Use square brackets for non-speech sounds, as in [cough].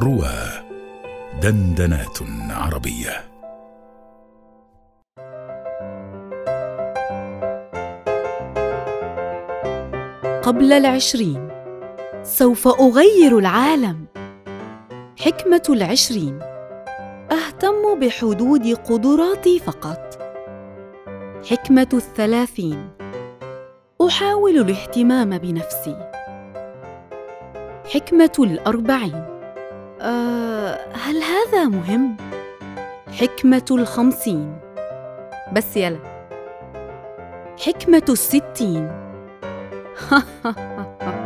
روى دندنات عربية. قبل العشرين. سوف أغير العالم. حكمة العشرين. أهتم بحدود قدراتي فقط. حكمة الثلاثين. أحاول الاهتمام بنفسي. حكمة الأربعين. هل هذا مهم؟ حكمة الخمسين. بس يلا. حكمة الستين. [laughs]